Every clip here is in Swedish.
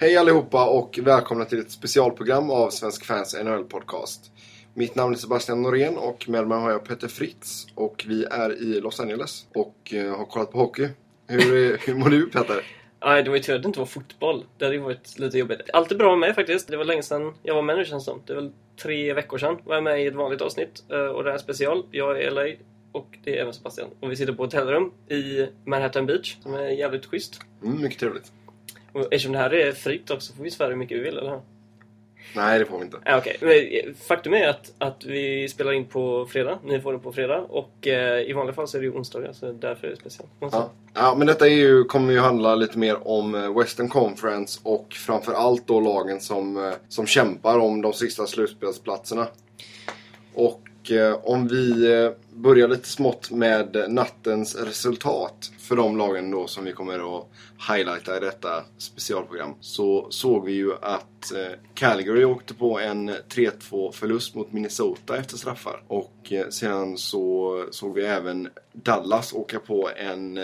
Hej allihopa och välkomna till ett specialprogram av Svensk Fans NHL-podcast. Mitt namn är Sebastian Norén och med mig har jag Peter Fritz och vi är i Los Angeles och eh, har kollat på hockey. Hur, hur mår du Peter? Nej, det var ju tur att det inte var fotboll. Det hade ju varit lite jobbigt. Allt är bra med mig faktiskt. Det var länge sedan jag var med nu känns det som. Det är väl tre veckor sedan var jag med i ett vanligt avsnitt. eh, Och det här är special. Jag är i LA och det är även Sebastian. Och vi sitter på hotellrum i Manhattan Beach som är jävligt schysst. Mm, mycket trevligt. Och eftersom det här är fritt också får vi svära hur mycket vi vill, eller hur? Nej, det får vi inte. Ja, okej. Men, eh, Faktum är att, att vi spelar in på fredag. Ni får det på fredag. Och eh, i vanliga fall så är det ju onsdagar, så därför är det speciellt. Ja. ja, men detta är ju, kommer ju handla lite mer om eh, Western Conference och framförallt då lagen som, eh, som kämpar om de sista slutspelsplatserna. Och eh, om vi eh, börjar lite smått med nattens resultat för de lagen då som vi kommer att highlighta i detta specialprogram. Så såg vi ju att eh, Calgary åkte på en 3-2 förlust mot Minnesota efter straffar. Och sedan så såg vi även Dallas åka på en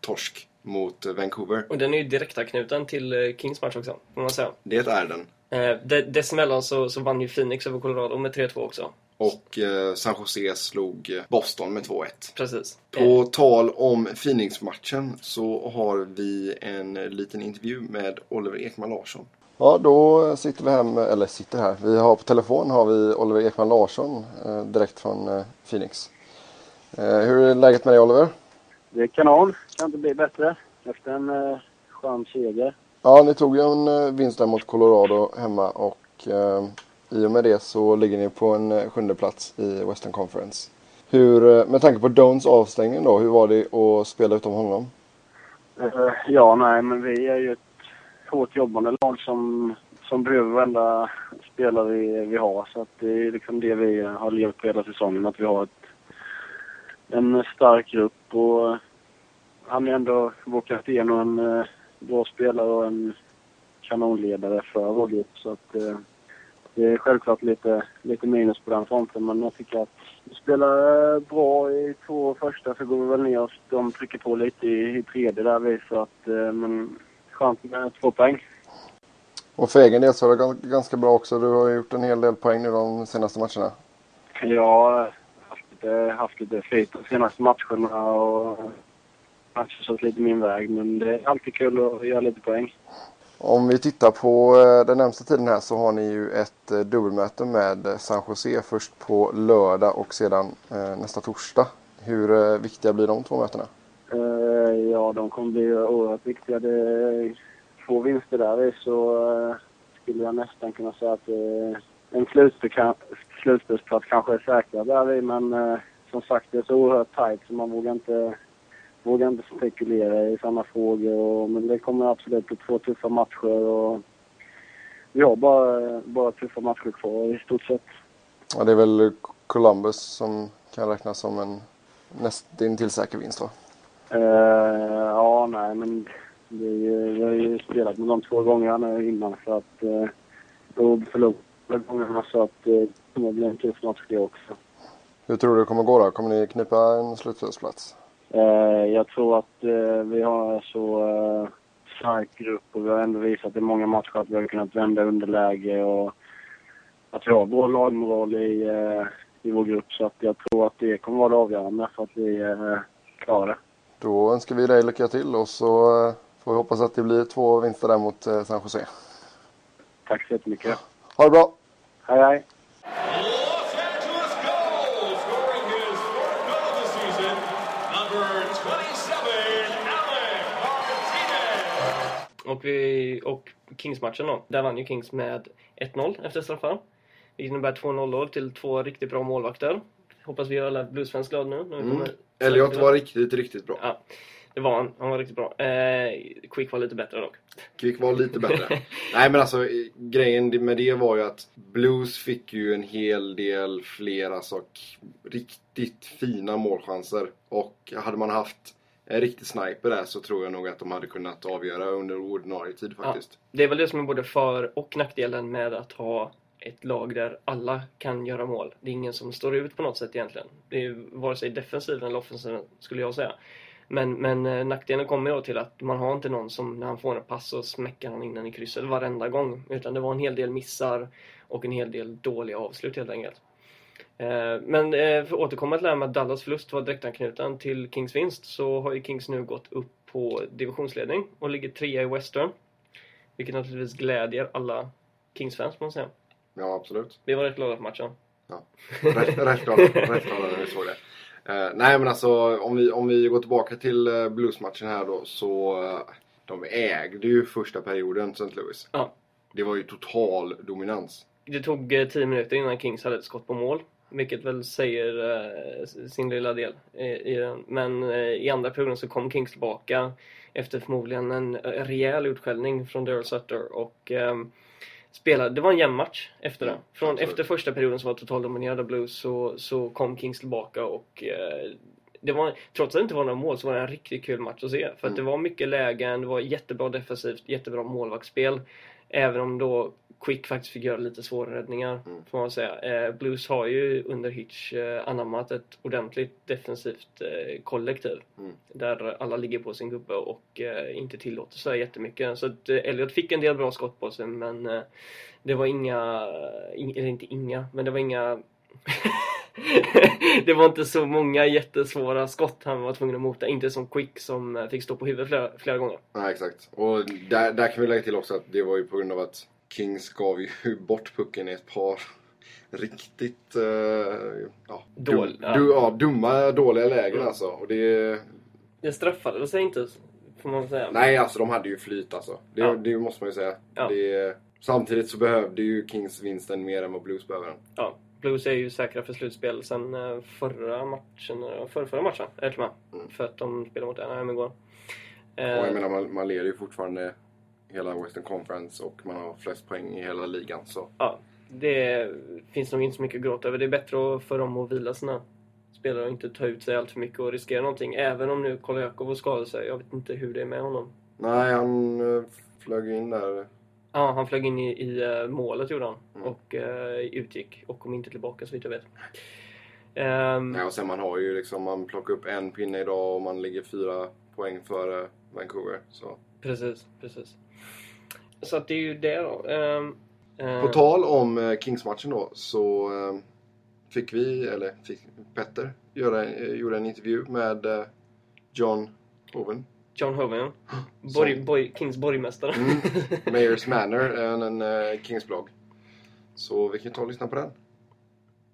torsk mot Vancouver. Och den är ju direktanknuten till Kings match också, får man säga. Det är den. Eh, de- Dessemellan så, så vann ju Phoenix över Colorado med 3-2 också. Och eh, San Jose slog Boston med 2-1. Precis. På tal om Phoenix-matchen så har vi en liten intervju med Oliver Ekman Larsson. Ja, då sitter vi här med, eller sitter här, vi har på telefon har vi Oliver Ekman Larsson eh, direkt från eh, Phoenix. Eh, hur är läget med dig Oliver? Det är kanon. Kan inte bli bättre. Efter en eh, skön seger. Ja, ni tog ju en eh, vinst där mot Colorado hemma och eh, i och med det så ligger ni på en eh, sjunde plats i Western Conference. Hur, eh, med tanke på Dones avstängning då, hur var det att spela utom honom? Eh, ja, nej, men vi är ju ett hårt jobbande lag som, som behöver varenda spelare vi, vi har. Så att det är liksom det vi har levt på hela säsongen. Att vi har ett, en stark grupp och han är ändå vår kapten och en bra spelare och en kanonledare för vår grupp. Så att det är självklart lite, lite minus på den fronten, men jag tycker att vi spelar eh, bra i två första så går vi väl ner oss. De trycker på lite i, i tredje där vi, så att, eh, men skönt med två poäng. Och för egen del så är det gan- ganska bra också. Du har gjort en hel del poäng nu de senaste matcherna. Jag har haft lite, haft lite flyt de senaste matcherna och matcher så lite min väg, men det är alltid kul att göra lite poäng. Om vi tittar på eh, den närmsta tiden här så har ni ju ett eh, dubbelmöte med San Jose först på lördag och sedan eh, nästa torsdag. Hur viktiga blir de två mötena? Ja, de kommer bli oerhört viktiga. Det är två vinster där så skulle jag nästan kunna säga att en slutspelsplats kanske är säkrad där men som sagt det är så oerhört tajt så man vågar inte, vågar inte spekulera i sådana frågor. Och, men det kommer absolut bli två tuffa matcher och vi har bara, bara tuffa matcher kvar i stort sett. Ja, det är väl Columbus som kan räknas som en nästintill säker vinst va? Eh, ja, nej, men det är ju, vi har ju spelat med dem två gånger nu innan så att eh, då förlorade gångerna så att eh, det kommer bli en tuff match det också. Hur tror du det kommer gå då? Kommer ni knipa en slutspelsplats? Eh, jag tror att eh, vi har en så eh, stark grupp och vi har ändå visat i många matcher att vi har kunnat vända underläge och att vi har bra lagmoral i, i vår grupp. Så att jag tror att det kommer vara det avgörande för att vi klarar det. Då önskar vi dig lycka till och så får vi hoppas att det blir två vinster där mot San Jose. Tack så jättemycket. Ha det bra! Hej, hej! Och, vi, och Kings-matchen då. Där vann ju Kings med 1-0 efter straffar. Det innebär två nollor till två riktigt bra målvakter. Hoppas vi gör alla Bluesfans glada nu. när Mm. Elliot var riktigt, riktigt bra. Ja, det var han. Han var riktigt bra. Eh, Quick var lite bättre dock. Kvick var lite bättre. Nej men alltså grejen med det var ju att Blues fick ju en hel del fler alltså riktigt fina målchanser. Och hade man haft en riktig sniper där så tror jag nog att de hade kunnat avgöra under ordinarie tid faktiskt. Det är väl det som är både för och nackdelen med att ha ett lag där alla kan göra mål. Det är ingen som står ut på något sätt egentligen. Det är vare sig defensiven eller offensiven skulle jag säga. Men, men eh, nackdelen kommer då till att man har inte någon som när han får en pass så smäcker han in den i krysset varenda gång. Utan det var en hel del missar och en hel del dåliga avslut helt enkelt. Eh, Men eh, för att återkomma till det här med att Dallas förlust var direktanknuten till Kings vinst så har ju Kings nu gått upp på divisionsledning och ligger trea i Western. Vilket naturligtvis glädjer alla Kings-fans man säga. Ja, absolut. Vi var rätt glada för matchen. Rätt, rätt glada rätt glada när vi såg det. Eh, nej men alltså om vi, om vi går tillbaka till uh, bluesmatchen här då så eh, de ägde ju första perioden St. Louis. Ja. Det var ju total dominans. Det tog eh, 10 minuter innan Kings hade ett skott på mål. Vilket väl säger eh, sin lilla del i, i den. Men eh, i andra perioden så kom Kings tillbaka efter förmodligen en eh, rejäl utskällning från Daryl Sutter och ehm, spelade. Det var en jämn match efter det. Från absolut. efter första perioden som var totaldominerad av Blues så, så kom Kings tillbaka och eh, det var, trots att det inte var några mål så var det en riktigt kul match att se. För att det var mycket lägen, det var jättebra defensivt, jättebra målvaktsspel. Även om då Quick faktiskt fick göra lite svåra räddningar, får man säga. Eh, Blues har ju under Hitch eh, anammat ett ordentligt defensivt eh, kollektiv. Mm. Där alla ligger på sin gubbe och eh, inte tillåter så jättemycket. Så att eh, Elliot fick en del bra skott på sig men eh, det var inga, in, eller inte inga, men det var inga det var inte så många jättesvåra skott han var tvungen att mota. Inte som Quick som eh, fick stå på huvudet flera, flera gånger. Nej exakt. Och där, där kan vi lägga till också att det var ju på grund av att Kings gav ju bort pucken i ett par riktigt eh, ja, Dål- dum, ja. Du, ja, dumma, dåliga lägen Mm. alltså. Och det, Det straffade sig inte, får man säga. nej, alltså de hade ju flyt alltså. Det, Ja. det måste man ju säga. Det, samtidigt så behövde ju Kings vinsten mer än vad Blues behöver den. Blues är ju säkra för slutspel sen eh, förra matchen, eh, förra, förra matchen, är det. Mm. För att de spelade mot Anaheim igår. Och Eh, jag menar, man, man leder ju fortfarande hela Western Conference och man har flest poäng i hela ligan. Så ja, det finns nog inte så mycket att gråta över. Det är bättre för dem att vila sina spelare och inte ta ut sig allt för mycket och riskera någonting. Även om nu Koljakov får skada sig. Jag vet inte hur det är med honom. nej, han eh, flög in där. Ja, han flög in i, i eh, målet gjorde han. Mm. Och eh, utgick och kom inte tillbaka så vitt jag vet. Ehm, Nej, och sen man har ju liksom, man plockar upp en pinne idag och man ligger fyra poäng före Vancouver. Så. Precis, precis. Så att det är ju det då. Ehm, eh, På tal om Kings-matchen då så eh, fick vi, eller fick Petter, göra, gjorde en intervju med John Owen. John Hoven, borg, borg, Kings borgmästare. Mm. Mayors Manor, en, en eh, Kings-blogg. Så vi kan ta och lyssna på den.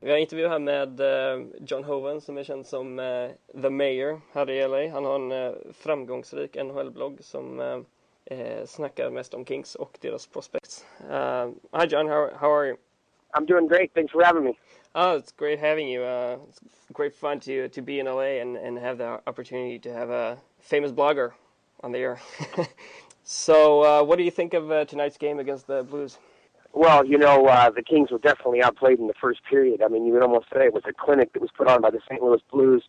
Vi har en intervju här med eh, John Hoven som är känd som eh, The Mayor här i LA. Han har en eh, framgångsrik NHL-blogg som snackar mest om Kings och deras prospects. Uh, hi John, how, how are you? I'm doing great. Thanks for having me. Oh, it's great having you. Uh, it's great fun to to be in LA and, and have the opportunity to have a famous blogger on the air. so, uh, what do you think of uh, tonight's game against the Blues? Well, you know, uh, the Kings were definitely outplayed in the first period. I mean, you would almost say it was a clinic that was put on by the St. Louis Blues.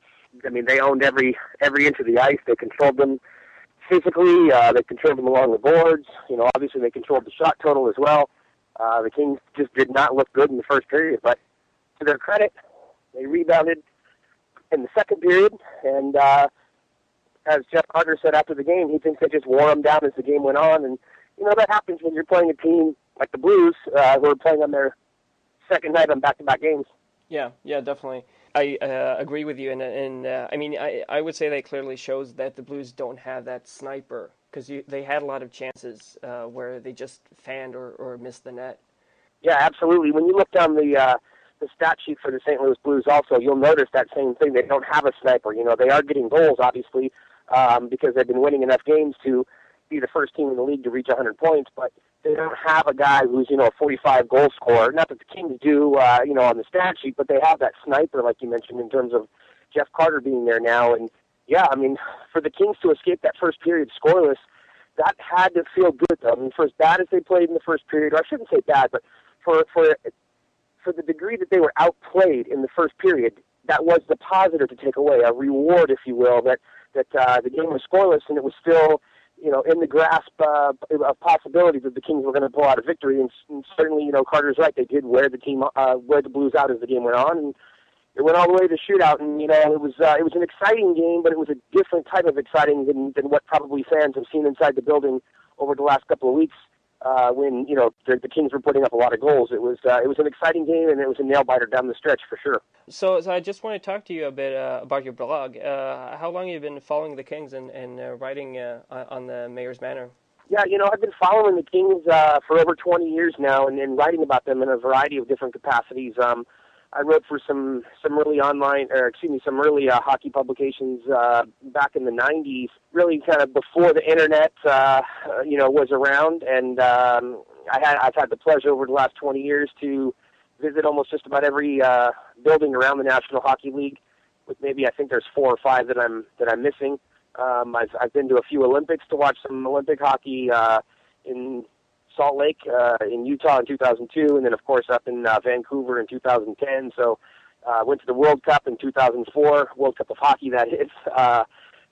I mean, they owned every every inch of the ice. They controlled them physically. Uh, they controlled them along the boards. You know, obviously they controlled the shot total as well. Uh, the Kings just did not look good in the first period, but to their credit, they rebounded in the second period. And uh, as Jeff Carter said after the game, he thinks they just wore him down as the game went on. And you know that happens when you're playing a team like the Blues, uh, who are playing on their second night on back-to-back games. Yeah, yeah, definitely. I uh, agree with you, and and uh, I mean, I I would say that clearly shows that the Blues don't have that sniper because they had a lot of chances uh, where they just fanned or, or missed the net. Yeah, absolutely. When you look down the uh, the stat sheet for the St. Louis Blues, also you'll notice that same thing. They don't have a sniper. You know, they are getting goals, obviously, um, because they've been winning enough games to be the first team in the league to reach 100 points. But they don't have a guy who's you know a 45 goal scorer. Not that the Kings do, uh, you know, on the stat sheet, but they have that sniper, like you mentioned, in terms of Jeff Carter being there now. And yeah, I mean, for the Kings to escape that first period scoreless, that had to feel good. Though. I mean, for as bad as they played in the first period, or I shouldn't say bad, but for for for the degree that they were outplayed in the first period, that was the positive to take away, a reward, if you will, that that uh, the game was scoreless and it was still, you know, in the grasp uh, of possibilities that the Kings were going to pull out a victory. And, and certainly, you know, Carter's right; they did wear the team, uh, wear the Blues out as the game went on, and it went all the way to shootout, and you know it was uh, it was an exciting game, but it was a different type of exciting than than what probably fans have seen inside the building over the last couple of weeks. When you know the, the Kings were putting up a lot of goals, it was uh, it was an exciting game, and it was a nail biter down the stretch for sure. So, so I just want to talk to you a bit uh, about your blog. Uh, how long have you been following the Kings and, and uh, writing uh, on the Mayor's Manor? Yeah, you know, I've been following the Kings uh, for over 20 years now, and, and writing about them in a variety of different capacities. Um, I wrote for some some early online, or excuse me, some early uh, hockey publications uh, back in the '90s. Really, kind of before the internet, uh, you know, was around, and um, I had I've had the pleasure over the last 20 years to visit almost just about every uh, building around the National Hockey League. With maybe I think there's four or five that I'm that I'm missing. Um, I've I've been to a few Olympics to watch some Olympic hockey uh, in Salt Lake uh, in Utah in 2002, and then of course up in uh, Vancouver in 2010. So uh, went to the World Cup in 2004, World Cup of Hockey that is. Uh,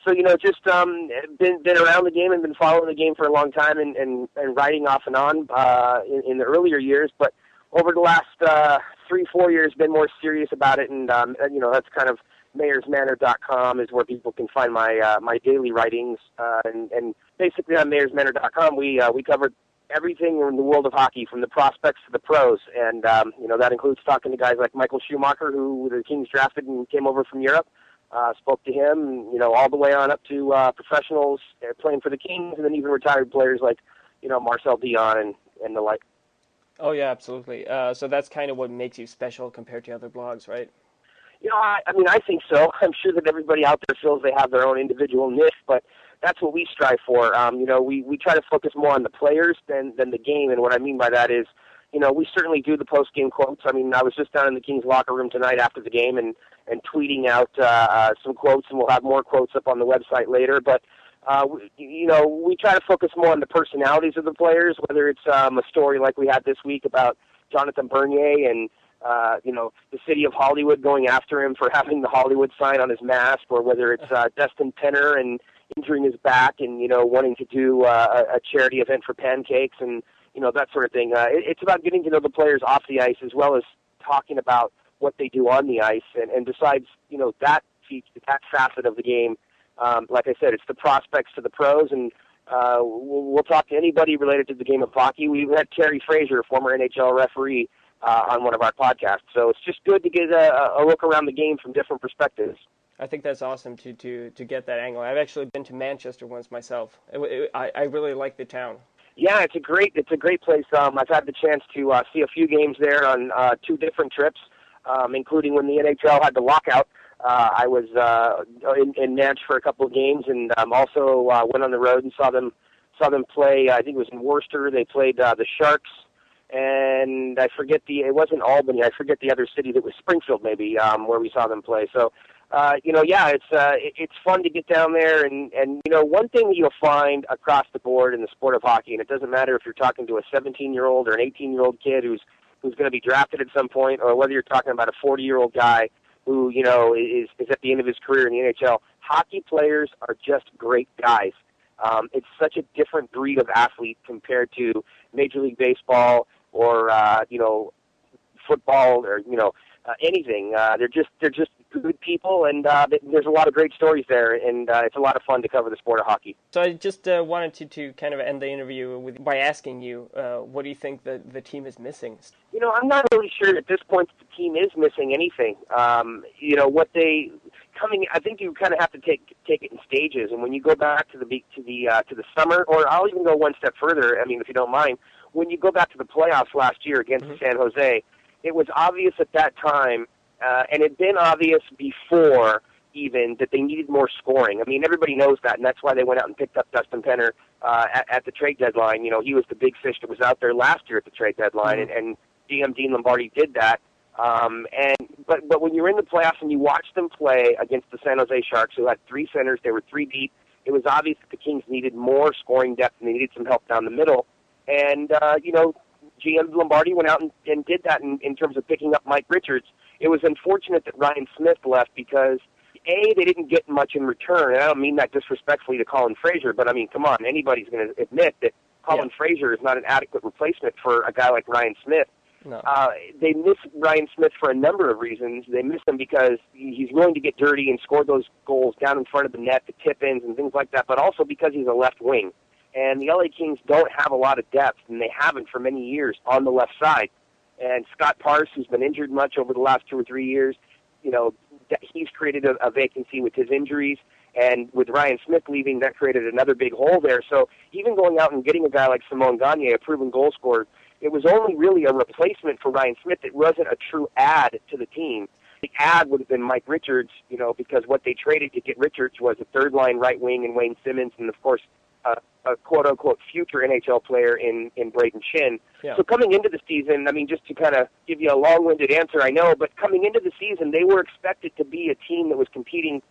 so you know, just um, been been around the game and been following the game for a long time, and and, and writing off and on uh, in, in the earlier years, but over the last uh, three four years, been more serious about it, and um, you know that's kind of mayorsmanor.com is where people can find my uh, my daily writings, uh, and, and basically on mayorsmanor.com we uh, we cover everything in the world of hockey, from the prospects to the pros, and um, you know that includes talking to guys like Michael Schumacher, who the Kings drafted and came over from Europe. Uh, spoke to him, you know, all the way on up to uh, professionals uh, playing for the Kings, and then even retired players like, you know, Marcel Dion and and the like. Oh yeah, absolutely. Uh, so that's kind of what makes you special compared to other blogs, right? You know, I, I mean, I think so. I'm sure that everybody out there feels they have their own individual niche, but that's what we strive for. Um, you know, we, we try to focus more on the players than, than the game. And what I mean by that is, you know, we certainly do the post game quotes. I mean, I was just down in the Kings locker room tonight after the game and, and tweeting out uh, uh, some quotes, and we'll have more quotes up on the website later. But, uh, we, you know, we try to focus more on the personalities of the players, whether it's um, a story like we had this week about Jonathan Bernier and, uh, you know, the city of Hollywood going after him for having the Hollywood sign on his mask, or whether it's uh, Dustin Penner and injuring his back and you know wanting to do uh, a charity event for pancakes and you know that sort of thing. Uh, it, it's about getting to know the players off the ice as well as talking about what they do on the ice. And, and besides, you know that feature, that facet of the game, um, like I said, it's the prospects to the pros and. Uh, we'll, we'll talk to anybody related to the game of hockey. We had Terry Fraser, a former NHL referee, uh, on one of our podcasts. So it's just good to get a, a look around the game from different perspectives. I think that's awesome to, to, to get that angle. I've actually been to Manchester once myself. It, it, I, I really like the town. Yeah, it's a great it's a great place. Um, I've had the chance to uh, see a few games there on uh, two different trips, um, including when the NHL had the lockout. Uh, I was uh, in, in Nantes for a couple of games, and um, also uh, went on the road and saw them saw them play. I think it was in Worcester. They played uh, the Sharks, and I forget the it wasn't Albany. I forget the other city that was Springfield, maybe um, where we saw them play. So uh, you know, yeah, it's uh, it, it's fun to get down there, and and you know, one thing that you'll find across the board in the sport of hockey, and it doesn't matter if you're talking to a 17 year old or an 18 year old kid who's who's going to be drafted at some point, or whether you're talking about a 40 year old guy who you know is is at the end of his career in the NHL. Hockey players are just great guys. Um, it's such a different breed of athlete compared to Major League Baseball or uh, you know football or you know uh, anything. Uh, they're just they're just good people, and uh, there's a lot of great stories there, and uh, it's a lot of fun to cover the sport of hockey. So I just uh, wanted to, to kind of end the interview with by asking you, uh, what do you think the the team is missing? You know, I'm not really sure at this point that the team is missing anything. Um, you know, what they coming, I think you kind of have to take take it in stages, and when you go back to the to the uh, to the summer, or I'll even go one step further. I mean, if you don't mind, when you go back to the playoffs last year against mm-hmm. San Jose, it was obvious at that time uh, and it had been obvious before even that they needed more scoring. I mean, everybody knows that, and that's why they went out and picked up Dustin Penner uh, at, at the trade deadline. You know, he was the big fish that was out there last year at the trade deadline, mm-hmm. and, and GM Dean Lombardi did that. Um, and but but when you're in the playoffs and you watch them play against the San Jose Sharks, who had three centers, they were three deep. It was obvious that the Kings needed more scoring depth and they needed some help down the middle. And uh, you know, GM Lombardi went out and, and did that in, in terms of picking up Mike Richards it was unfortunate that Ryan Smyth left because a they didn't get much in return, and I don't mean that disrespectfully to Colin Fraser, but I mean, come on, anybody's going to admit that Colin yeah. Fraser is not an adequate replacement for a guy like Ryan Smyth. No. Uh, they miss Ryan Smith for a number of reasons. They miss him because he's willing to get dirty and score those goals down in front of the net, the tip-ins and things like that, but also because he's a left wing. And the LA Kings don't have a lot of depth, and they haven't for many years on the left side. And Scott Parse, who's been injured much over the last two or three years, you know, he's created a, a vacancy with his injuries. And with Ryan Smith leaving, that created another big hole there. So even going out and getting a guy like Simone Gagne, a proven goal scorer, it was only really a replacement for Ryan Smith. It wasn't a true add to the team. The add would have been Mike Richards, you know, because what they traded to get Richards was a third line right wing in Wayne Simmons, and of course, uh, a quote unquote future NHL player in in Braden Shin. Yeah. So coming into the season, I mean, just to kind of give you a long-winded answer, I know, but coming into the season, they were expected to be a team that was competing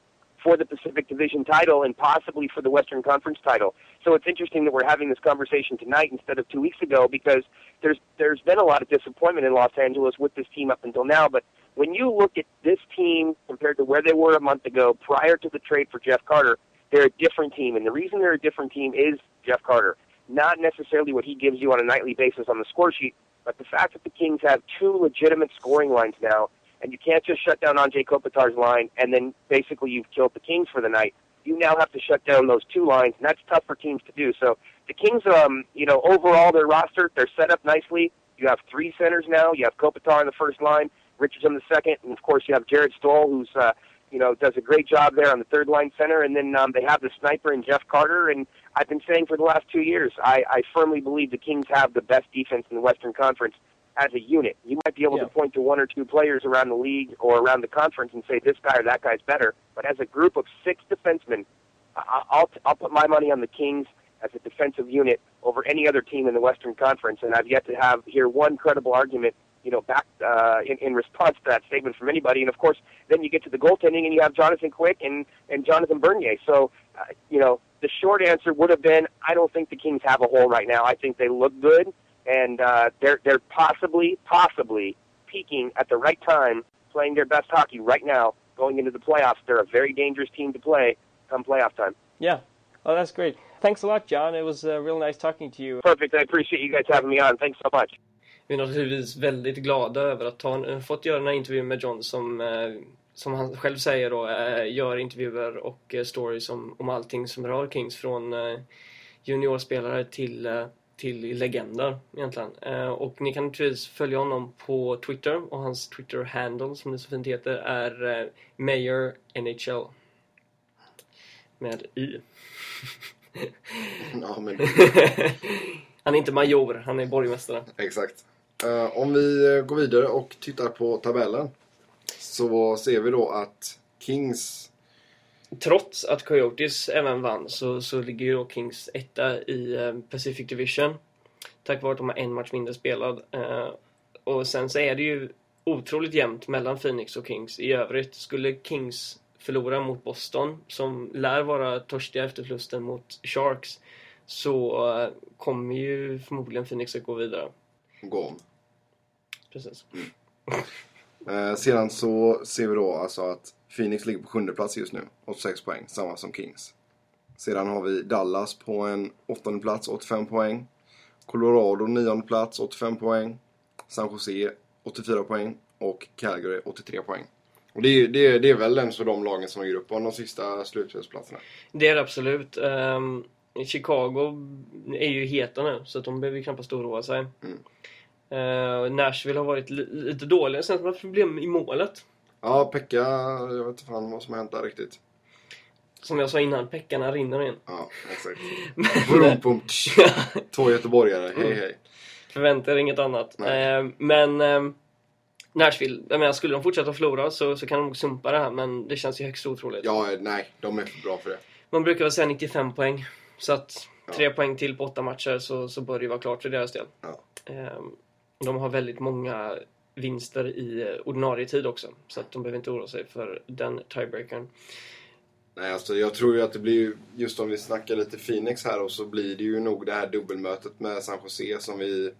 for the Pacific Division title and possibly for the Western Conference title. So it's interesting that we're having this conversation tonight instead of two weeks ago because there's there's been a lot of disappointment in Los Angeles with this team up until now. But when you look at this team compared to where they were a month ago, prior to the trade for Jeff Carter, they're a different team, and the reason they're a different team is Jeff Carter. Not necessarily what he gives you on a nightly basis on the score sheet, but the fact that the Kings have two legitimate scoring lines now and you can't just shut down Andre Kopitar's line and then basically you've killed the Kings for the night. You now have to shut down those two lines, and that's tough for teams to do. So the Kings, um, you know, overall their roster, they're set up nicely. You have three centers now. You have Kopitar in the first line, Richards on the second, and of course you have Jared Stoll, who's uh, you know does a great job there on the third line center. And then um, they have the sniper and Jeff Carter. And I've been saying for the last two years, I, I firmly believe the Kings have the best defense in the Western Conference as a unit. You might be able Yeah. to point to one or two players around the league or around the conference and say this guy or that guy's better. But as a group of six defensemen, I- I'll I'll put my money on the Kings as a defensive unit over any other team in the Western Conference. And I've yet to have hear one credible argument, you know, back uh, in, in response to that statement from anybody. And of course, then you get to the goaltending and you have Jonathan Quick and and Jonathan Bernier. So, uh, you know, the short answer would have been I don't think the Kings have a hole right now. I think they look good and uh, they're they're possibly possibly peaking at the right time, playing their best hockey right now, going into the playoffs. They're a very dangerous team to play come playoff time. Yeah. Oh, that's great. Thanks a lot, John. It was uh, real nice talking to you. Perfect. I appreciate you guys having me on. Thanks so much. Vi är naturligtvis väldigt glada över att ha fått göra den här intervjun med John som, eh, som han själv säger då, eh, gör intervjuer och eh, stories om, om allting som rör Kings från juniorspelare till, till legender egentligen. Och ni kan naturligtvis följa honom på Twitter och hans Twitter-handle som det så fint heter är Mayor NHL. Med Y. Ja, men han är inte major, han är borgmästare. exakt. Eh, om vi eh, går vidare och tittar på tabellen. Så ser vi då att Kings... Trots att Coyotes även vann så, så ligger ju då Kings etta i eh, Pacific Division. Tack vare att de har en match mindre spelad. Och sen så är det ju otroligt jämnt mellan Phoenix och Kings i övrigt. Skulle Kings förlora mot Boston, som lär vara törstiga efter förlusten mot Sharks, så kommer ju förmodligen Phoenix att gå vidare gå om. Precis. Eh, sedan så ser vi då alltså att Phoenix ligger på sjunde plats just nu, 86 poäng, samma som Kings. Sedan har vi Dallas på en åttonde plats, 85 poäng. Colorado nionde plats, 85 poäng. San Jose 84 poäng och Calgary 83 poäng. Och det är, det är, det är väl en av de lagen som ligger upp på de sista slutspelsplatserna. Det är det absolut. Ehm, Chicago är ju heta nu, så de behöver ju knappast oroa sig. Mm. Eh, Nashville har varit li- lite dåliga. Sen har haft problem i målet. Ja, Pekka, jag vet inte fan vad som har hänt där riktigt. Som jag sa innan, peckarna rinner in. Ja, exakt. Men, Brum, tsch. Två göteborgare, hej hej. Förvänta er inget annat. Eh, men eh, Nashville, jag menar, skulle de fortsätta förlora så, så kan de nog sumpa det här, men det känns ju högst otroligt. Ja, nej, de är för bra för det. Man brukar väl säga 95 poäng. Så att Ja. tre poäng till på åtta matcher så, så bör det ju vara klart för deras del. Ja. Ehm, de har väldigt många vinster i ordinarie tid också. Så att de behöver inte oroa sig för den tiebreakern. Nej, alltså jag tror ju att det blir ju, just om vi snackar lite Phoenix här och så blir det ju nog det här dubbelmötet med San Jose som vi,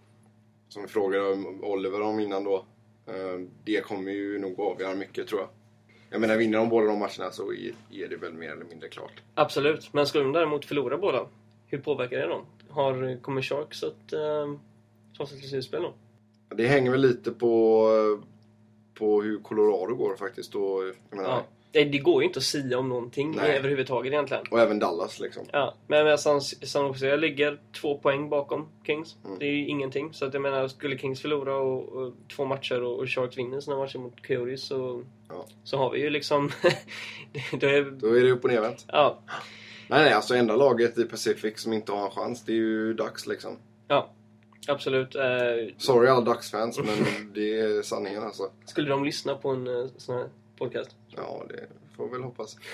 som vi frågade om Oliver om innan då. Eh, Det kommer ju nog avgöra mycket tror jag. Jag menar, vinner de båda de matcherna så är det väl mer eller mindre klart. Absolut, men skulle de däremot förlora båda, hur påverkar det dem? Har, kommer Sharks att eh, ta sig till slutspel då? Det hänger väl lite på, på hur Colorado går faktiskt. Och, jag Ja. Det, det går ju inte att sia om någonting Nej. överhuvudtaget egentligen. och även Dallas liksom. Ja, men men San, San Jose ligger två poäng bakom Kings. Mm. Det är ju ingenting. Så att jag menar, skulle Kings förlora och, och två matcher och, och Sharks vinner sina matcher mot Coyotes så, Ja. så har vi ju liksom... det, det är, Då är det upp och nervänt. ja, Nej, nej, alltså enda laget i Pacific som inte har en chans, det är ju Ducks liksom. ja, absolut. Eh, Sorry alla Ducks-fans, men det är sanningen alltså. skulle de lyssna på en eh, sån här podcast? Ja, det får vi väl hoppas.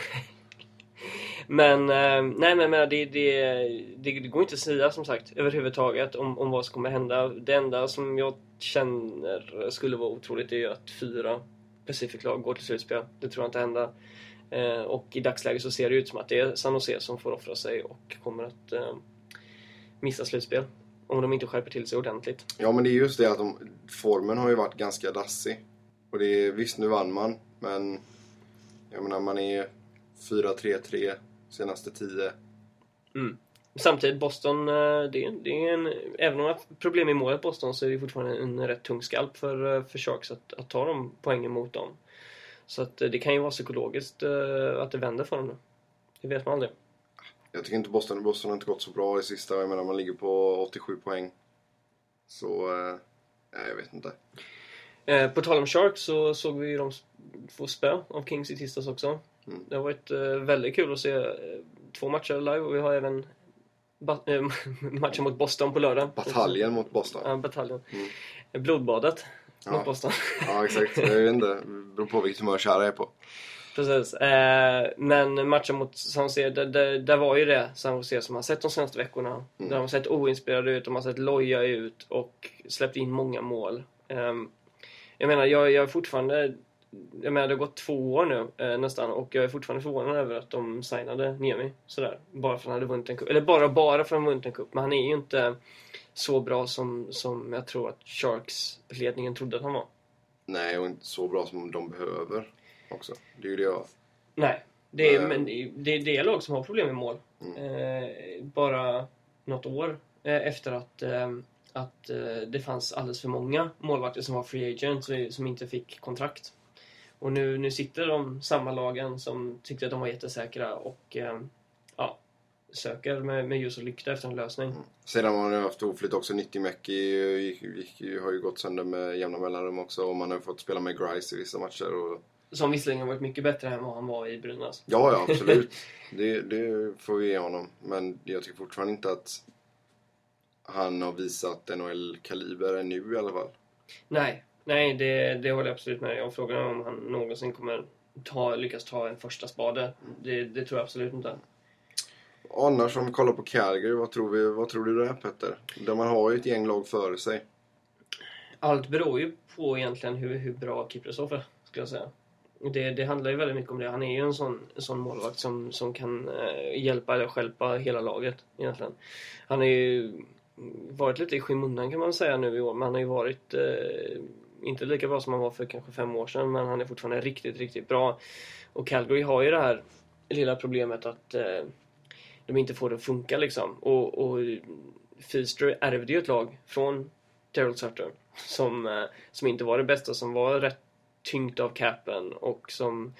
Men, eh, nej men men det, det, det, det går inte att säga som sagt överhuvudtaget om, om vad som kommer hända. Det enda som jag känner skulle vara otroligt är ju att fyra Pacific-lag går till slutspel. Det tror jag inte händer. Eh, och i dagsläget så ser det ut som att det är San Jose som får offra sig och kommer att eh, missa slutspel. Om de inte skärper till sig ordentligt. Ja, men det är just det att de, formen har ju varit ganska dassig. Och det är, visst, nu vann man, men jag menar, man är 4-3-3 senaste 10. Samtidigt, Boston, eh, det är, det är en, även om de har problem i målet Boston så är det fortfarande en rätt tung skalp för, eh, för Sharks att, att ta de poängen mot dem. Så att eh, det kan ju vara psykologiskt att det vänder för dem nu. Det vet man aldrig. Jag tycker inte Boston, Boston har inte gått så bra i sista. Jag menar, man ligger på 87 poäng. Så, eh, jag vet inte. Eh, på tal om Sharks så såg vi dem få spö av Kings i tisdags också. Mm. Det har varit eh, väldigt kul att se eh, två matcher live och vi har även eh, matchen mot Boston på lördag. Bataljen mot Boston. Ja, bataljen. Mm. Blodbadet Ja. mot Boston. Ja, exakt. Jag vet inte. Det beror på vilket humör Kära är på. Precis. Eh, men matchen mot San Jose, där, där, där var ju det San Jose som har sett de senaste veckorna. Mm. De har sett oinspirerade ut, de har sett loja ut och släppt in många mål. Eh, jag menar, jag, jag är fortfarande... Jag menar, det har gått två år nu eh, nästan och jag är fortfarande förvånad över att de signade Niemi sådär. Bara för att han hade vunnit en cup. Eller bara, bara för att han vunnit en cup. Men han är ju inte så bra som, som jag tror att Sharks-ledningen trodde att han var. Nej, och inte så bra som de behöver också. Det är ju det jag... Nej, det är, Nej. men det är, det lag som har problem med mål. Mm. Eh, bara något år eh, efter att, eh, att det fanns alldeles för många målvakter som var free agents som inte fick kontrakt. Och nu, nu sitter de samma lagen som tyckte att de var jättesäkra och ja, söker med, med ljus och lykta efter en lösning. Sedan har man ju haft oflyt också. 90 Mäki gick, gick, har ju gått sönder med jämna mellanrum också. Och man har fått spela med Grice i vissa matcher. Och... Som visserligen har varit mycket bättre än vad han var i Brynäs. Ja, ja, absolut. det, det får vi ge honom. Men jag tycker fortfarande inte att han har visat NHL-kaliber ännu i alla fall. Nej, nej det, det håller jag absolut med om. Frågan är om han någonsin kommer ta, lyckas ta en första spade. Det, det tror jag absolut inte. Annars om vi kollar på Calgary, vad tror, vi, vad tror du där Petter? Där man har ju ett gäng lag före sig. Allt beror ju på egentligen hur, hur bra Kiprasov är, skulle jag säga. Det, det handlar ju väldigt mycket om det. Han är ju en sån, en sån målvakt som, som kan eh, hjälpa eller stjälpa hela laget egentligen. Han har ju varit lite i skymundan kan man säga nu i år, men han har ju varit eh, inte lika bra som han var för kanske fem år sedan, men han är fortfarande riktigt, riktigt bra. Och Calgary har ju det här lilla problemet att eh, de inte får det att funka liksom. Och, och Feaster ärvde ju ett lag från Daryl Sutter som, eh, som inte var det bästa, som var rätt tyngt av capen och som...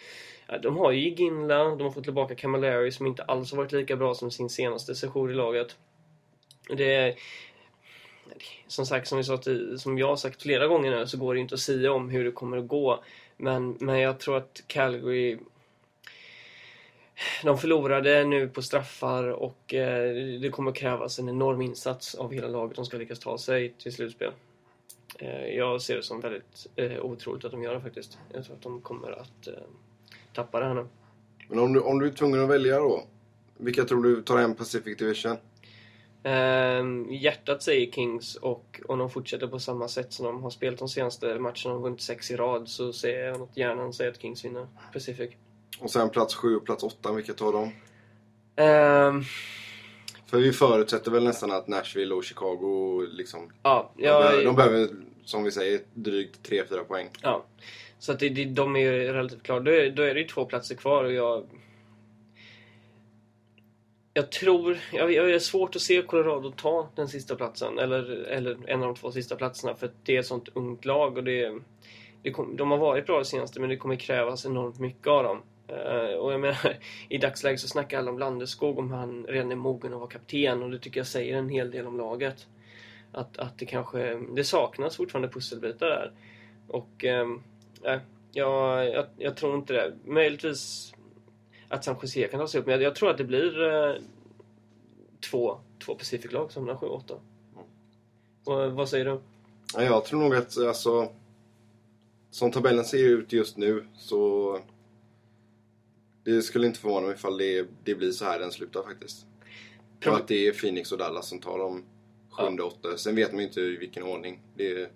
Ja, de har ju Ginla, de har fått tillbaka Camilleri som inte alls har varit lika bra som sin senaste session i laget. Det är... Som sagt, som, vi sa till, som jag har sagt flera gånger nu så går det inte att säga om hur det kommer att gå. Men, men jag tror att Calgary de förlorade nu på straffar och eh, det kommer att krävas en enorm insats av hela laget om de ska lyckas ta sig till slutspel. Eh, jag ser det som väldigt eh, otroligt att de gör det faktiskt. Jag tror att de kommer att eh, tappa det här nu. Men om du, om du är tvungen att välja då? Vilka tror du tar hem Pacific Division? Eh, hjärtat säger Kings och om de fortsätter på samma sätt som de har spelat de senaste matcherna, har vunnit sex i rad, så ser jag att hjärnan säger att Kings vinner Pacific. Och sen plats 7 och plats 8, vilka tar de? För vi förutsätter väl nästan att Nashville och Chicago liksom... ja, de, behöver, jag, de behöver, som vi säger, drygt 3-4 poäng. Ja. Så att det, det, de är ju relativt klara. Då är, då är det ju två platser kvar och jag... Jag tror... Jag, jag är svårt att se Colorado ta den sista platsen. Eller, eller en av de två sista platserna. För det är ett sånt ungt lag. Och det, det kom, de har varit bra det senaste, men det kommer krävas enormt mycket av dem. Eh, och jag menar, i dagsläget så snackar alla om Landeskog om han redan är mogen att vara kapten. Och det tycker jag säger en hel del om laget. Att, att det kanske... Det saknas fortfarande pusselbitar där. Och... äh, jag, jag, jag tror inte det. Möjligtvis att San Jose kan ta sig upp. Men jag, jag tror att det blir äh, två, två Pacific-lag som hamnar 7-8. Och, eh, vad säger du? Ja, jag tror nog att alltså, som tabellen ser ut just nu så det skulle inte förvåna mig ifall det, det blir så här den slutar faktiskt. Tror att det är Phoenix och Dallas som tar de sjunde och åttonde. Sen vet man ju inte i vilken ordning. Det,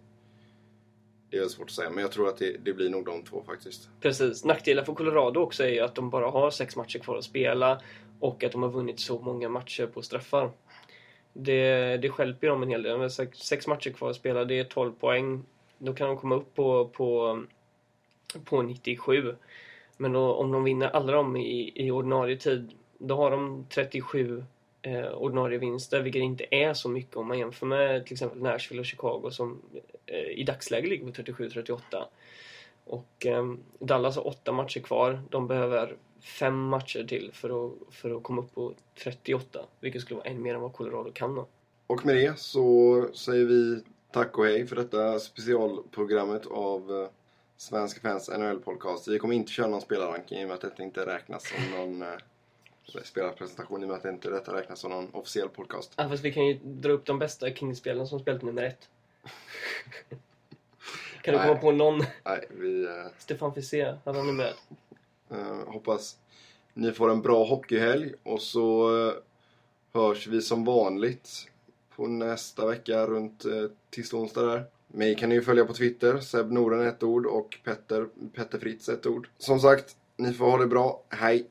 det är svårt att säga, men jag tror att det, det blir nog de två faktiskt. Precis. Nackdelen för Colorado också är ju att de bara har sex matcher kvar att spela och att de har vunnit så många matcher på straffar. Det, det stjälper ju dem en hel del. Sex, sex matcher kvar att spela, det är 12 poäng. Då kan de komma upp på, på, på 97. Men då, om de vinner alla dem i, i ordinarie tid, då har de 37 eh, ordinarie vinster, vilket inte är så mycket om man jämför med till exempel Nashville och Chicago som eh, i dagsläget ligger på 37-38. Och eh, Dallas har åtta matcher kvar. De behöver fem matcher till för att, för att komma upp på 38, vilket skulle vara ännu mer än vad Colorado kan då. Och med det så säger vi tack och hej för detta specialprogrammet av eh, Svenska fans NHL-podcast. Vi kommer inte köra någon spelarranking i och med att detta inte räknas som någon eh, spelarpresentation i och med att det inte detta räknas som någon officiell podcast. Ja, fast vi kan ju dra upp de bästa Kings-spelarna som spelat nummer ett. kan du Nej. komma på någon? Nej, vi eh, Stefan hade han nummer ett? eh, hoppas ni får en bra hockeyhelg och så eh, hörs vi som vanligt på nästa vecka runt eh, tisdag onsdag där. Mig kan ni ju följa på Twitter, Seb Noren ett ord och Petter, Petter Fritz ett ord. Som sagt, ni får ha det bra. Hej!